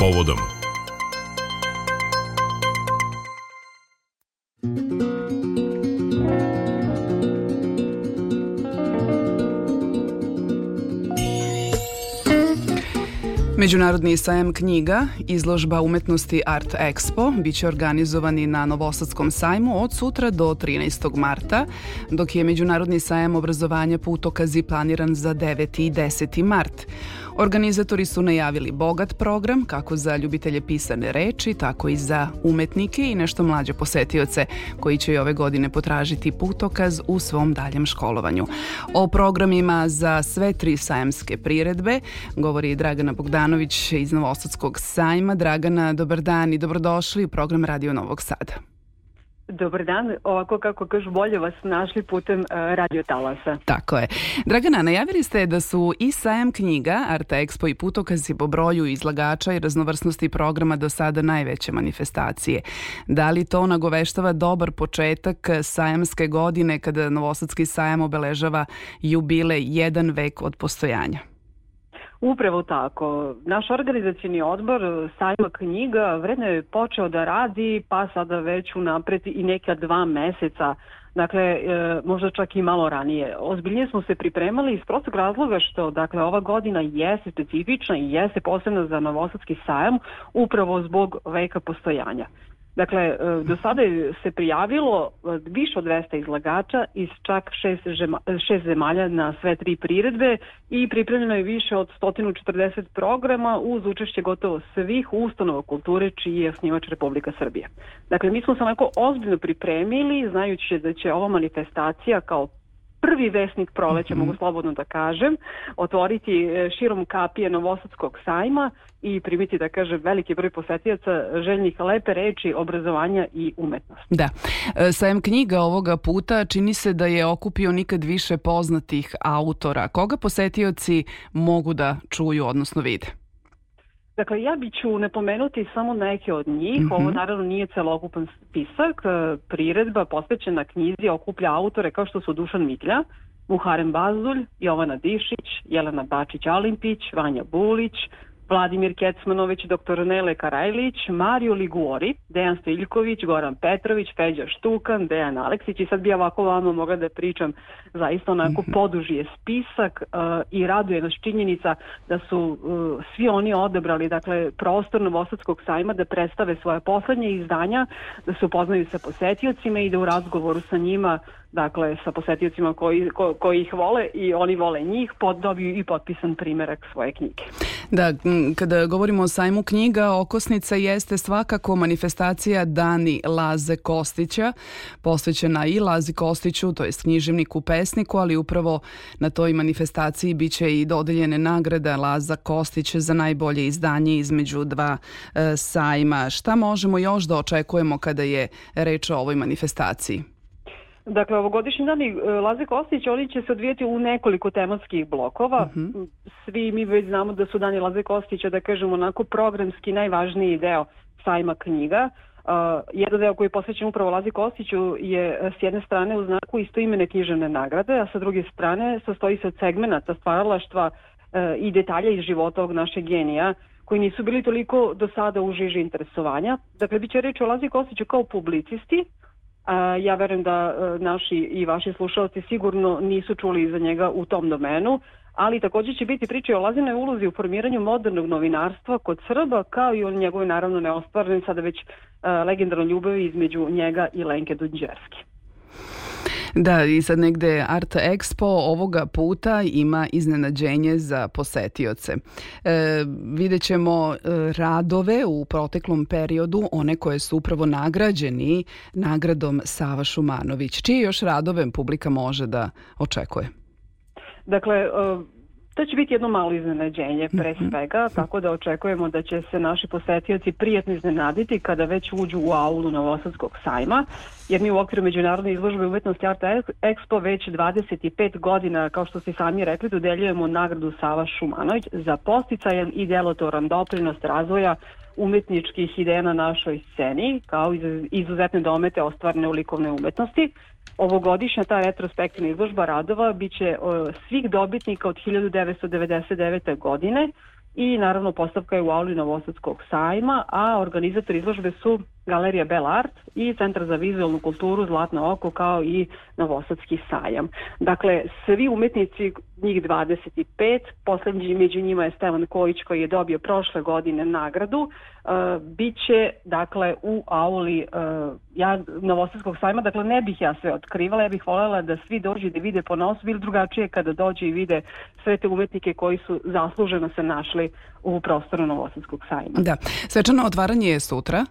povodom Međunarodni sajam knjiga, izložba umetnosti Art Expo, biće organizovani na Novosadskom sajmu od sutra do 13. marta, dok je Međunarodni sajam obrazovanja putokazi planiran za 9. i 10. mart. Organizatori su najavili bogat program kako za ljubitelje pisane reči, tako i za umetnike i nešto mlađe posetioce koji će i ove godine potražiti putokaz u svom daljem školovanju. O programima za sve tri sajamske priredbe govori Dragana Bogdanović iz Novosadskog sajma. Dragana, dobar dan i dobrodošli u program Radio Novog Sada. Dobar dan, ovako kako kažu bolje vas našli putem uh, radio talasa. Tako je. Dragana, najavili ste da su i sajam knjiga, Art Expo i putokazi po broju izlagača i raznovrsnosti programa do sada najveće manifestacije. Da li to nagoveštava dobar početak sajamske godine kada Novosadski sajam obeležava jubile jedan vek od postojanja? Upravo tako. Naš organizacijni odbor sajma knjiga vredno je počeo da radi pa sada već unapred i neka dva meseca Dakle, e, možda čak i malo ranije. Ozbiljnije smo se pripremali iz prostog razloga što dakle, ova godina jeste specifična i jeste posebna za Novosadski sajam upravo zbog veka postojanja. Dakle, e, do sada se prijavilo e, više od 200 izlagača iz čak šest, žema, šest zemalja na sve tri priredbe i pripremljeno je više od 140 programa uz učešće gotovo svih ustanova kulture čiji je osnivač Republika Srbija. Dakle, mi smo se onako ozbiljno pripremili znajući da će ova manifestacija kao prvi vesnik proleća, mm -hmm. mogu slobodno da kažem, otvoriti e, širom kapije Novosadskog sajma i primiti, da kažem, veliki broj posetijaca željnih lepe reči, obrazovanja i umetnosti. Da. E, sajam knjiga ovoga puta čini se da je okupio nikad više poznatih autora. Koga posetioci mogu da čuju, odnosno vide? Dakle, ja bi ću napomenuti samo neke od njih. Mm -hmm. Ovo naravno nije celokupan spisak. E, priredba posvećena knjizi okuplja autore kao što su Dušan Mitlja, Muharem Bazulj, Jovana Dišić, Jelena Bačić-Alimpić, Vanja Bulić, Vladimir Kecmanović, dr. Nele Karajlić, Mario Liguori, Dejan Stiljković, Goran Petrović, Feđa Štukan, Dejan Aleksić i sad bi ovako vama mogla da pričam zaista onako mhm. poduži je spisak uh, i raduje nas činjenica da su uh, svi oni odebrali dakle prostor Novosadskog sajma da predstave svoje poslednje izdanja, da se upoznaju sa posetiocima i da u razgovoru sa njima dakle sa posetiocima koji, ko, koji ih vole i oni vole njih, dobiju i potpisan primerak svoje knjige. Da, kada govorimo o sajmu knjiga, okosnica jeste svakako manifestacija Dani Laze Kostića, posvećena i Lazi Kostiću, to je književniku pesniku, ali upravo na toj manifestaciji biće i dodeljene nagrada Laza Kostić za najbolje izdanje između dva e, sajma. Šta možemo još da očekujemo kada je reč o ovoj manifestaciji? Dakle, ovogodišnji dani e, Laze Kostić, oni će se odvijeti u nekoliko tematskih blokova. Uh mhm. -huh. Svi mi već znamo da su dani Laze Kostića, da kažemo, onako programski najvažniji deo sajma knjiga. Uh, jedan deo koji je posvećen upravo Lazi Kostiću je e, s jedne strane u znaku istoimene književne nagrade, a sa druge strane sastoji se od segmenata stvaralaštva uh, i detalja iz života ovog našeg genija koji nisu bili toliko do sada u žiži interesovanja. Dakle, bit će reč o Lazi Kostiću kao publicisti, A, ja verujem da e, naši i vaši slušalci sigurno nisu čuli za njega u tom domenu, ali takođe će biti priče o Lazinoj ulozi u formiranju modernog novinarstva kod Srba, kao i o njegovoj naravno neostvarenoj sada već uh, legendarnoj ljubavi između njega i Lenke Dunđerski. Da, i sad negde Art Expo ovoga puta ima iznenađenje za posetioce. E, vidjet ćemo e, radove u proteklom periodu, one koje su upravo nagrađeni nagradom Sava Šumanović. Čije još radove publika može da očekuje? Dakle, e, To će biti jedno malo iznenađenje pre mhm. svega, tako da očekujemo da će se naši posetioci prijatno iznenaditi kada već uđu u aulu Novosadskog sajma, jer mi u okviru Međunarodne izložbe umetnosti Art Expo već 25 godina, kao što ste sami rekli, dodeljujemo nagradu Sava Šumanović za posticajan i delotoran doprinost razvoja umetničkih ideja na našoj sceni, kao izuzetne domete ostvarne u likovne umetnosti. Ovogodišnja ta retrospektivna izložba radova biće svih dobitnika od 1999. godine i naravno postavka je u auli Novosadskog sajma, a organizator izložbe su Galerija Bell Art i Centar za vizualnu kulturu Zlatno oko kao i Novosadski sajam. Dakle, svi umetnici, njih 25, poslednji među njima je Stevan Kojić koji je dobio prošle godine nagradu, uh, bit će dakle u auli uh, ja, Novosadskog sajma, dakle ne bih ja sve otkrivala, ja bih voljela da svi dođu da vide po nosu, ili drugačije kada dođe i vide sve te umetnike koji su zasluženo se našli u prostoru Novosadskog sajma. Da, svečano otvaranje je sutra,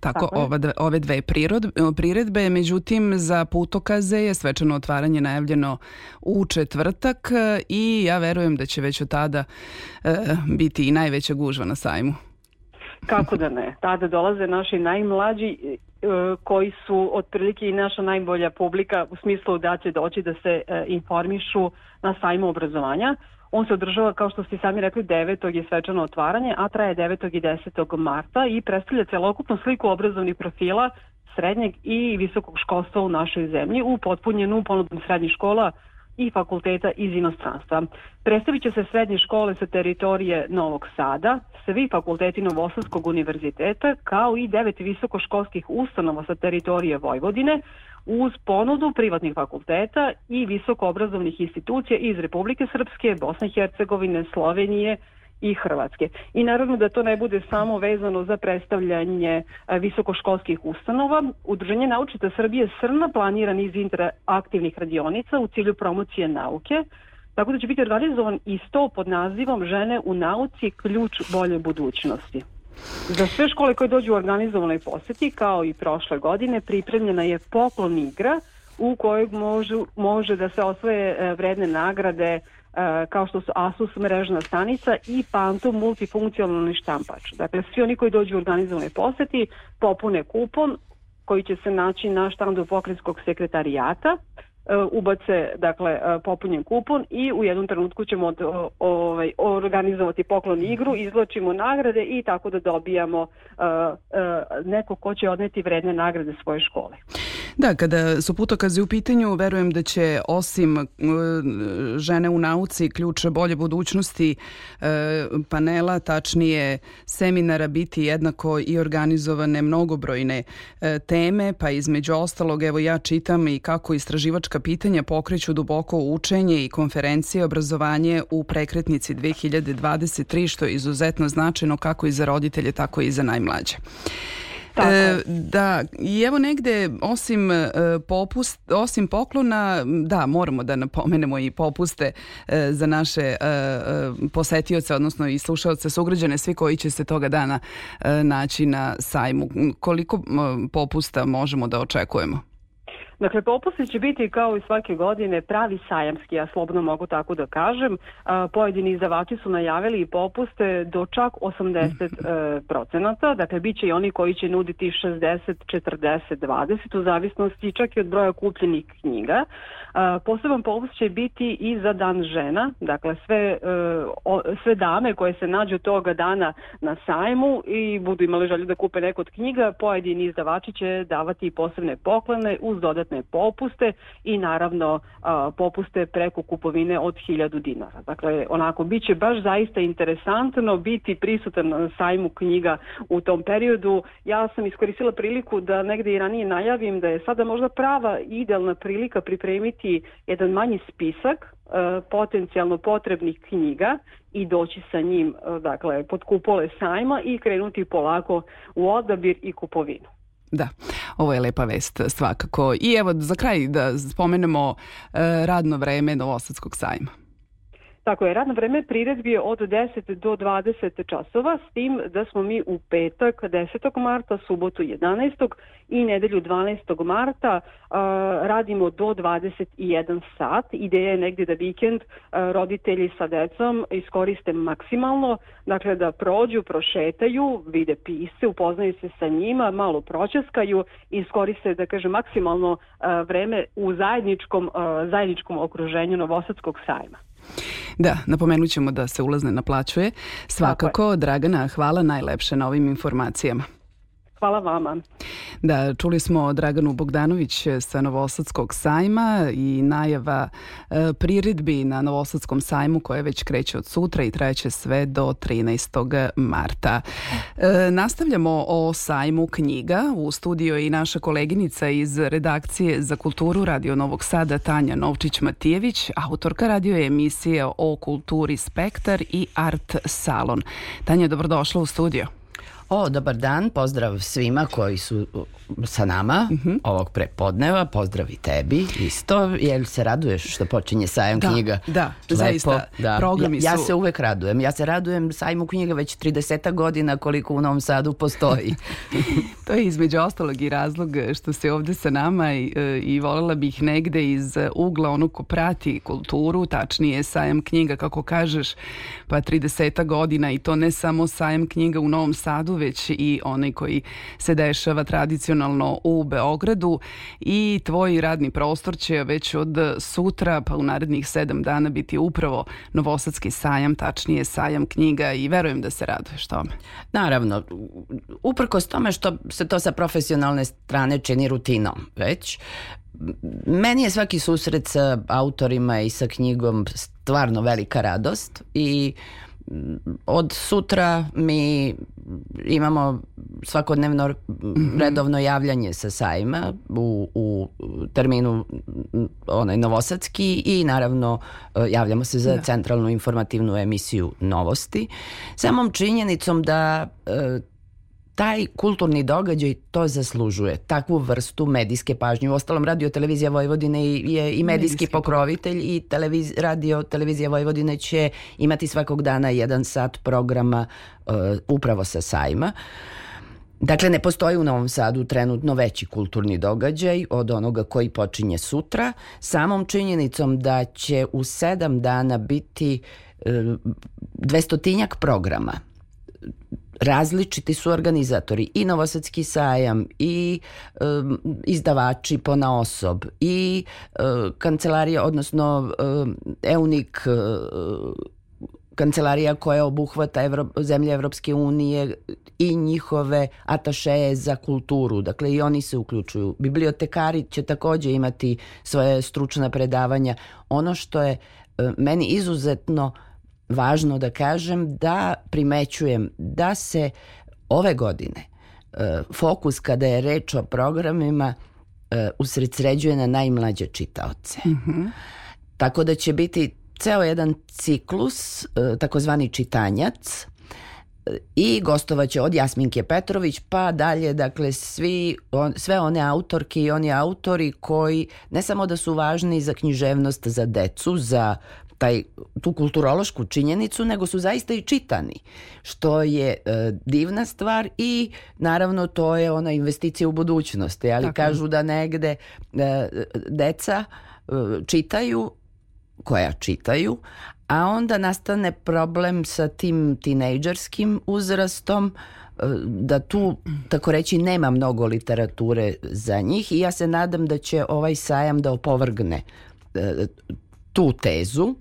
Tako, Tako ova, ove dve prirod, priredbe, međutim za putokaze je svečano otvaranje najavljeno u četvrtak i ja verujem da će već od tada e, biti i najveća gužva na sajmu. Kako da ne? Tada dolaze naši najmlađi e, koji su otprilike i naša najbolja publika u smislu da će doći da se e, informišu na sajmu obrazovanja. On se održava, kao što ste sami rekli, 9. je svečano otvaranje, a traje 9. i 10. marta i predstavlja celokupnu sliku obrazovnih profila srednjeg i visokog školstva u našoj zemlji u potpunjenu ponudom srednjih škola i fakulteta iz inostranstva. Predstavit će se srednje škole sa teritorije Novog Sada, svi fakulteti Novosadskog univerziteta, kao i devet visokoškolskih ustanova sa teritorije Vojvodine, uz ponudu privatnih fakulteta i visokoobrazovnih institucija iz Republike Srpske, Bosne i Hercegovine, Slovenije i Hrvatske. I naravno da to ne bude samo vezano za predstavljanje e, visokoškolskih ustanova. Udruženje Naučita Srbije Srna planira niz interaktivnih radionica u cilju promocije nauke, tako da će biti organizovan i sto pod nazivom Žene u nauci ključ bolje budućnosti. Za sve škole koje dođu u organizovanoj poseti, kao i prošle godine, pripremljena je poklon igra u kojoj možu, može da se osvoje e, vredne nagrade e, kao što su Asus mrežna stanica i Phantom multifunkcionalni štampač. Dakle, svi oni koji dođu u organizovanoj poseti popune kupon koji će se naći na štandu pokrenjskog sekretarijata E, ubace dakle e, popunjen kupon i u jednom trenutku ćemo ovaj organizovati poklon igru, izvlačimo nagrade i tako da dobijamo uh, uh, neko ko će odneti vredne nagrade svoje škole. Da, kada su putokazi u pitanju, verujem da će osim uh, žene u nauci ključa bolje budućnosti uh, panela, tačnije seminara biti jednako i organizovane mnogobrojne uh, teme, pa između ostalog, evo ja čitam i kako istraživačka pitanja pokreću duboko učenje i konferencije obrazovanje u prekretnici 2023, što je izuzetno značajno kako i za roditelje, tako i za najmlađe. Tako. E, da, i evo negde osim e, popust, osim poklona, da, moramo da napomenemo i popuste e, za naše e, e posetioce, odnosno i slušaoce, sugrađane, svi koji će se toga dana e, naći na sajmu. Koliko popusta možemo da očekujemo? Dakle, popusti će biti kao i svake godine pravi sajamski, ja slobno mogu tako da kažem. Pojedini izdavači su najavili popuste do čak 80 e, procenata, dakle, bit će i oni koji će nuditi 60, 40, 20 u zavisnosti čak i od broja kupljenih knjiga. Poseban popust će biti i za dan žena, dakle, sve, e, sve dame koje se nađu toga dana na sajmu i budu imali želju da kupe neko od knjiga, pojedini izdavači će davati posebne poklone uz dodatne dodatne popuste i naravno a, popuste preko kupovine od 1000 dinara. Dakle, onako, bit će baš zaista interesantno biti prisutan na sajmu knjiga u tom periodu. Ja sam iskoristila priliku da negde i ranije najavim da je sada možda prava idealna prilika pripremiti jedan manji spisak potencijalno potrebnih knjiga i doći sa njim dakle pod kupole sajma i krenuti polako u odabir i kupovinu. Da, ovo je lepa vest svakako. I evo za kraj da spomenemo e, radno vreme Novosadskog sajma. Tako je, radno vreme priredbi je od 10 do 20 časova, s tim da smo mi u petak 10. marta, subotu 11. i nedelju 12. marta uh, radimo do 21 sat. Ideja je negdje da vikend uh, roditelji sa decom iskoriste maksimalno, dakle da prođu, prošetaju, vide pisce, upoznaju se sa njima, malo pročeskaju i iskoriste, da kaže, maksimalno uh, vreme u zajedničkom, zajedničkom okruženju Novosadskog sajma. Da, napomenut ćemo da se ulaz ne naplaćuje. Svakako, Dragana, hvala najlepše na ovim informacijama. Hvala vama. Da, čuli smo Draganu Bogdanović sa Novosadskog sajma i najava e, priredbi na Novosadskom sajmu koje već kreće od sutra i trajeće sve do 13. marta. E, nastavljamo o sajmu knjiga. U studiju i naša koleginica iz redakcije za kulturu Radio Novog Sada Tanja Novčić-Matijević, autorka radio emisije o kulturi Spektar i Art Salon. Tanja, dobrodošla u studio. O, dobar dan, pozdrav svima koji su sa nama mhm. -huh. ovog prepodneva, pozdrav i tebi isto, jel se raduješ što počinje sajam da, knjiga? Da, Lepo, zaista, da. programi ja, ja su... Ja se uvek radujem, ja se radujem sajmu knjiga već 30 godina koliko u Novom Sadu postoji. to je između ostalog i razlog što se ovde sa nama i, i volela bih negde iz ugla ono ko prati kulturu, tačnije sajam knjiga kako kažeš, pa 30 godina i to ne samo sajam knjiga u Novom Sadu, već i onaj koji se dešava tradicionalno u Beogradu i tvoj radni prostor će već od sutra pa u narednih sedam dana biti upravo Novosadski sajam, tačnije sajam knjiga i verujem da se raduješ tome. Naravno, uprkos tome što se to sa profesionalne strane čini rutinom već, meni je svaki susret sa autorima i sa knjigom stvarno velika radost i od sutra mi imamo svakodnevno redovno javljanje sa sajma u, u terminu onaj novosadski i naravno e, javljamo se za da. centralnu informativnu emisiju novosti. Samom činjenicom da e, taj kulturni događaj to zaslužuje, takvu vrstu medijske pažnje. U ostalom, radio televizija Vojvodine je i medijski, medijski pokrovitelj i televiz, radio televizija Vojvodine će imati svakog dana jedan sat programa uh, upravo sa sajma. Dakle, ne postoji u Novom Sadu trenutno veći kulturni događaj od onoga koji počinje sutra, samom činjenicom da će u sedam dana biti uh, dvestotinjak programa različiti su organizatori i Novosadski sajam i um, izdavači po na osob i uh, kancelarija odnosno uh, EUNIK uh, kancelarija koja obuhvata Evro, zemlje Evropske unije i njihove atašeje za kulturu. Dakle, i oni se uključuju. Bibliotekari će takođe imati svoje stručna predavanja. Ono što je meni izuzetno uh, važno da kažem da primećujem da se ove godine e, fokus kada je reč o programima e, usredsređuje na najmlađe čitaoce. Mm -hmm. Tako da će biti ceo jedan ciklus, e, takozvani čitanjac, i gostovaće od Jasminke Petrović pa dalje, dakle svi, on, sve one autorke i oni autori koji ne samo da su važni za književnost za decu, za taj, tu kulturološku činjenicu, nego su zaista i čitani, što je e, divna stvar i naravno to je ona investicija u budućnosti, ali Tako. kažu da negde e, deca e, čitaju, koja čitaju, a onda nastane problem sa tim tinejdžerskim uzrastom, e, da tu, tako reći, nema mnogo literature za njih i ja se nadam da će ovaj sajam da opovrgne e, tu tezu.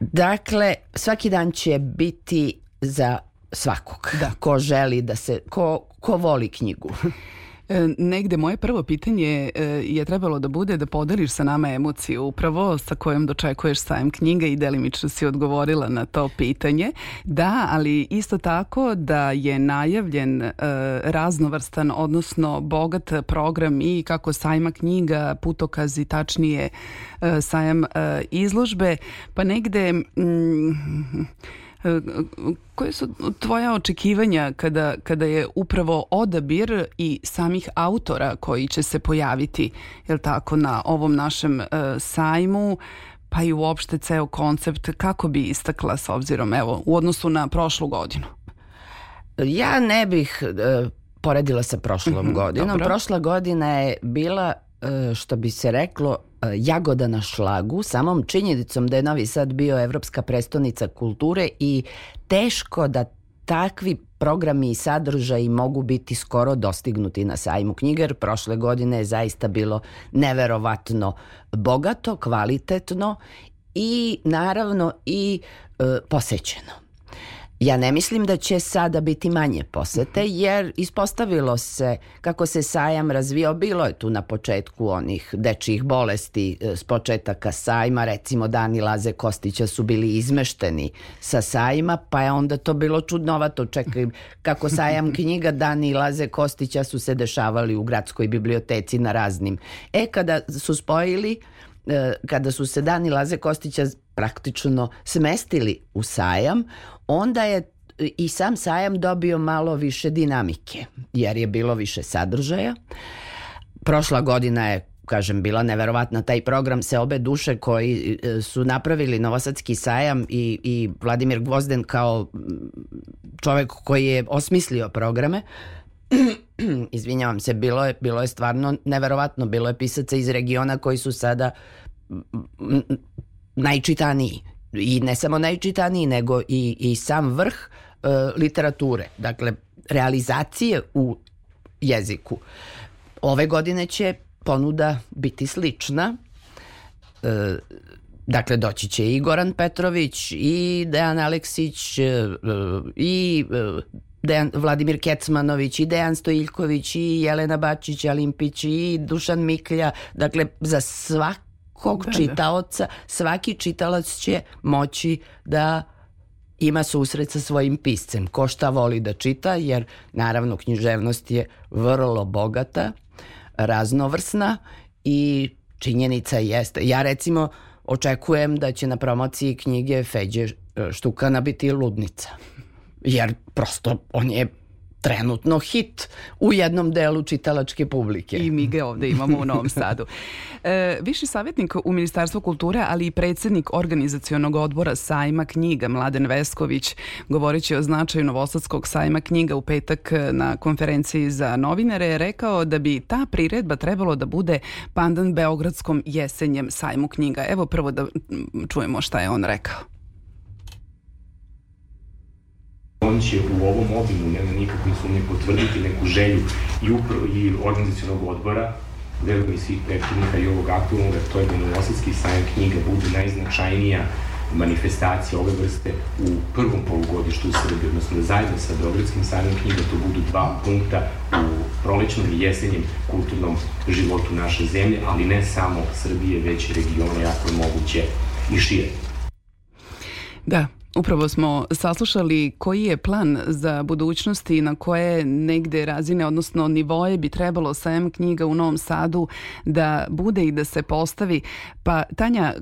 Dakle, svaki dan će biti za svakog. Da. Ko želi da se, ko, ko voli knjigu. E, negde moje prvo pitanje e, je trebalo da bude da podeliš sa nama emociju upravo sa kojom dočekuješ sajem knjiga i delimično si odgovorila na to pitanje. Da, ali isto tako da je najavljen e, raznovrstan, odnosno bogat program i kako sajma knjiga, putokazi, tačnije sajam izložbe, pa negde... Mm, koje su tvoja očekivanja kada, kada je upravo odabir i samih autora koji će se pojaviti jel tako, na ovom našem uh, sajmu pa i uopšte ceo koncept kako bi istakla s obzirom evo u odnosu na prošlu godinu? Ja ne bih uh, poredila sa prošlom mm -hmm, godinom. Dobro. Prošla godina je bila što bi se reklo E, jagoda na šlagu, samom činjenicom da je Novi Sad bio evropska prestonica kulture i teško da takvi programi i sadržaji mogu biti skoro dostignuti na sajmu knjiga, jer prošle godine je zaista bilo neverovatno bogato, kvalitetno i naravno i e, posećeno. Ja ne mislim da će sada biti manje posete, jer ispostavilo se kako se sajam razvio, bilo je tu na početku onih dečijih bolesti e, s početaka sajma, recimo Dani Laze Kostića su bili izmešteni sa sajma, pa je onda to bilo čudnovato, čekaj, kako sajam knjiga Dani Laze Kostića su se dešavali u gradskoj biblioteci na raznim. E, kada su spojili kada su se Dani Laze Kostića praktično smestili u sajam, onda je i sam sajam dobio malo više dinamike, jer je bilo više sadržaja. Prošla godina je kažem, bila neverovatna. Taj program se obe duše koji e, su napravili Novosadski sajam i, i Vladimir Gvozden kao čovek koji je osmislio programe, izvinjavam se, bilo je, bilo je stvarno neverovatno. Bilo je pisaca iz regiona koji su sada najčitaniji i ne samo najčitaniji, nego i, i sam vrh e, literature. Dakle, realizacije u jeziku. Ove godine će ponuda biti slična. E, dakle, doći će i Goran Petrović, i Dejan Aleksić, e, i e, Dejan, Vladimir Kecmanović, i Dejan Stojiljković, i Jelena Bačić, Alimpić, i Dušan Miklja. Dakle, za svak svakog da, da, čitaoca, svaki čitalac će moći da ima susret sa svojim piscem. Ko šta voli da čita, jer naravno književnost je vrlo bogata, raznovrsna i činjenica jeste. Ja recimo očekujem da će na promociji knjige Feđe Štukana biti ludnica. Jer prosto on je trenutno hit u jednom delu čitalačke publike. I mi ga ovde imamo u Novom Sadu. E, viši savjetnik u Ministarstvu kulture, ali i predsednik organizacionog odbora sajma knjiga Mladen Vesković, govoreći o značaju Novosadskog sajma knjiga u petak na konferenciji za novinare, je rekao da bi ta priredba trebalo da bude pandan Beogradskom jesenjem sajmu knjiga. Evo prvo da čujemo šta je on rekao. On će u ovom obimu, nema nikakve sumnje, potvrditi neku želju i, upro, i organizacijonog odbora, verujem i svih prethodnika i ovog aktualnog, to je da Novosadski sajam knjiga bude najznačajnija manifestacija ove vrste u prvom polugodištu u Srbiji, odnosno da zajedno sa Beogradskim sajmom knjiga to budu dva punkta u prolećnom i jesenjem kulturnom životu naše zemlje, ali ne samo Srbije, već regiona, jako je moguće i šire. Da, Upravo smo saslušali koji je plan za budućnost i na koje negde razine, odnosno nivoje bi trebalo sajam knjiga u Novom Sadu da bude i da se postavi. Pa Tanja,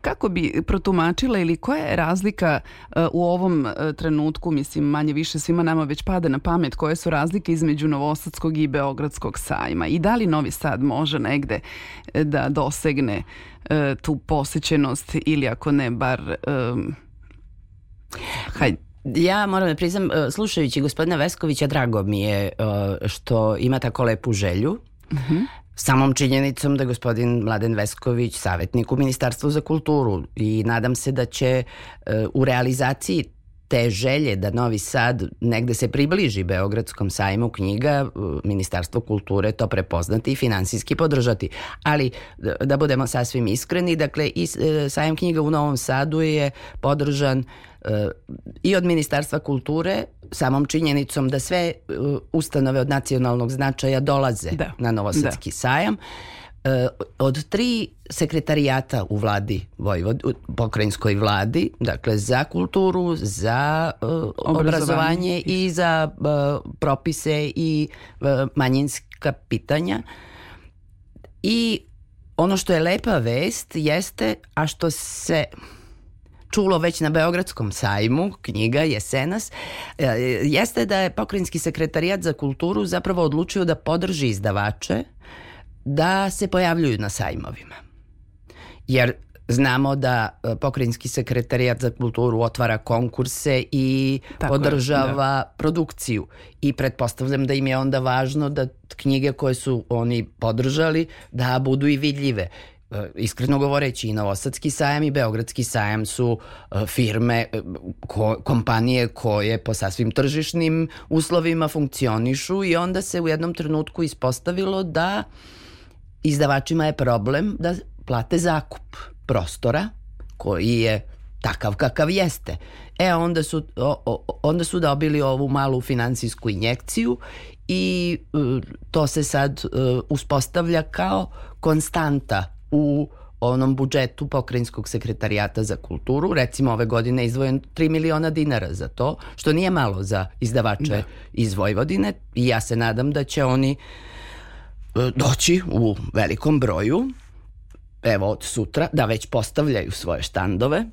kako bi protumačila ili koja je razlika uh, u ovom uh, trenutku, mislim manje više svima nama već pada na pamet, koje su razlike između Novosadskog i Beogradskog sajma i da li Novi Sad može negde uh, da dosegne tu posećenost ili ako ne bar um, Hajde. Ja moram da priznam, e, slušajući gospodina Veskovića, drago mi je e, što ima tako lepu želju. Uh mhm. -huh. Samom činjenicom da je gospodin Mladen Vesković savjetnik u Ministarstvu za kulturu i nadam se da će e, u realizaciji te želje da Novi Sad negde se približi Beogradskom sajmu knjiga, Ministarstvo kulture to prepoznati i finansijski podržati. Ali da budemo sasvim iskreni, dakle i sajam knjiga u Novom Sadu je podržan i od Ministarstva kulture samom činjenicom da sve uh, ustanove od nacionalnog značaja dolaze da. na Novosadski da. sajam uh, od tri sekretarijata u vladi Vojvod, u pokrajinskoj vladi, dakle za kulturu, za uh, obrazovanje, obrazovanje i za uh, propise i uh, manjinska pitanja. I ono što je lepa vest jeste, a što se čulo već na Beogradskom sajmu, knjiga Jesenas, jeste da je pokrinjski sekretarijat za kulturu zapravo odlučio da podrži izdavače da se pojavljuju na sajmovima. Jer znamo da e, pokrinjski sekretarijat za kulturu otvara konkurse i Tako podržava je, da. produkciju i pretpostavljam da im je onda važno da knjige koje su oni podržali da budu i vidljive E, iskreno govoreći i Novosadski sajam i Beogradski sajam su e, firme, ko, kompanije koje po sasvim tržišnim uslovima funkcionišu i onda se u jednom trenutku ispostavilo da izdavačima je problem da plate zakup prostora koji je takav kakav jeste. E onda su, o, o, onda su dobili ovu malu finansijsku injekciju i uh, to se sad uh, uspostavlja kao konstanta u onom budžetu pokrajinskog sekretarijata za kulturu. Recimo ove godine je izdvojen 3 miliona dinara za to, što nije malo za izdavače da. iz Vojvodine i ja se nadam da će oni uh, doći u velikom broju evo od sutra da već postavljaju svoje štandove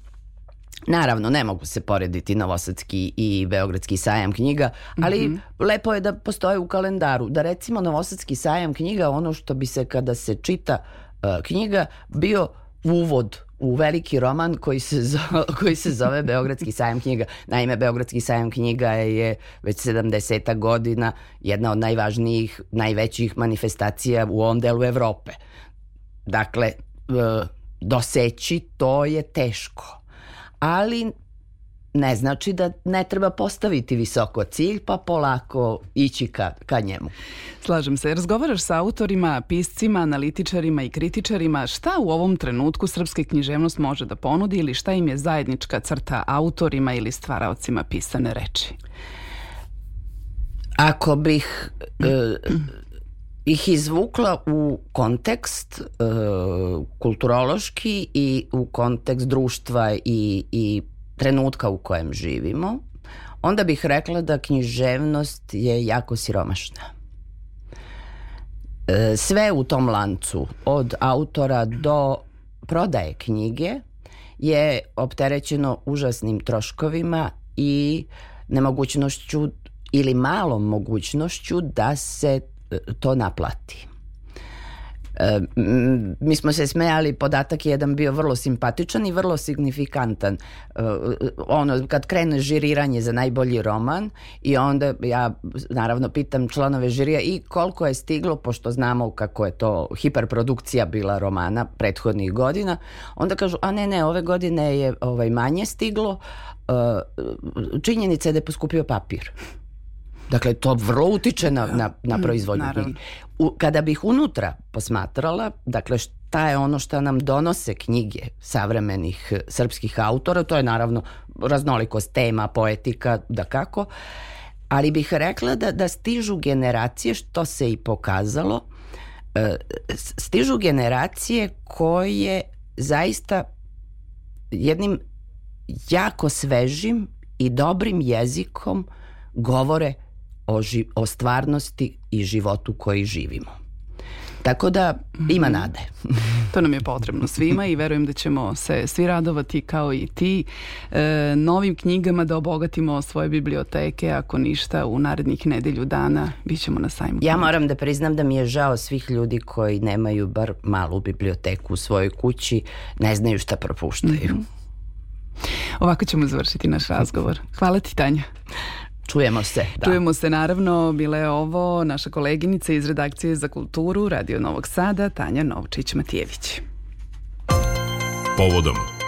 Naravno, ne mogu se porediti Novosadski i Beogradski sajam knjiga, ali mm -hmm. lepo je da postoje u kalendaru. Da recimo Novosadski sajam knjiga, ono što bi se kada se čita uh, knjiga, bio uvod u veliki roman koji se zove, koji se zove Beogradski sajam knjiga. Naime, Beogradski sajam knjiga je već 70 godina jedna od najvažnijih, najvećih manifestacija u ovom delu Evrope. Dakle, uh, doseći to je teško ali ne znači da ne treba postaviti visoko cilj pa polako ići ka, ka njemu. Slažem se. Razgovaraš sa autorima, piscima, analitičarima i kritičarima. Šta u ovom trenutku srpska književnost može da ponudi ili šta im je zajednička crta autorima ili stvaraocima pisane reči? Ako bih e, ih izvukla u kontekst e, kulturološki i u kontekst društva i, i trenutka u kojem živimo, onda bih rekla da književnost je jako siromašna. E, sve u tom lancu, od autora do prodaje knjige, je opterećeno užasnim troškovima i nemogućnošću ili malom mogućnošću da se to naplati. E, mi smo se smejali, podatak je jedan bio vrlo simpatičan i vrlo signifikantan. E, ono, kad krene žiriranje za najbolji roman i onda ja naravno pitam članove žirija i koliko je stiglo, pošto znamo kako je to hiperprodukcija bila romana prethodnih godina, onda kažu, a ne, ne, ove godine je ovaj, manje stiglo, e, činjenica je da je poskupio papir. Dakle, to vrlo utiče na, na, na proizvodnju knjige. U, kada bih unutra posmatrala, dakle, šta je ono što nam donose knjige savremenih eh, srpskih autora, to je naravno raznolikost tema, poetika, da kako, ali bih rekla da, da stižu generacije, što se i pokazalo, eh, stižu generacije koje zaista jednim jako svežim i dobrim jezikom govore o, ži, o stvarnosti i životu koji živimo. Tako da ima mhm. nade. to nam je potrebno svima i verujem da ćemo se svi radovati kao i ti e, novim knjigama da obogatimo svoje biblioteke, ako ništa u narednih nedelju dana bit ćemo na sajmu. Ja moram da priznam da mi je žao svih ljudi koji nemaju bar malu biblioteku u svojoj kući, ne znaju šta propuštaju. Mm -hmm. Ovako ćemo završiti naš razgovor. Hvala ti Tanja. Čujemo se. Da. Čujemo se naravno, bila je ovo naša koleginica iz redakcije za kulturu Radio Novog Sada, Tanja Novčić-Matijević. Povodom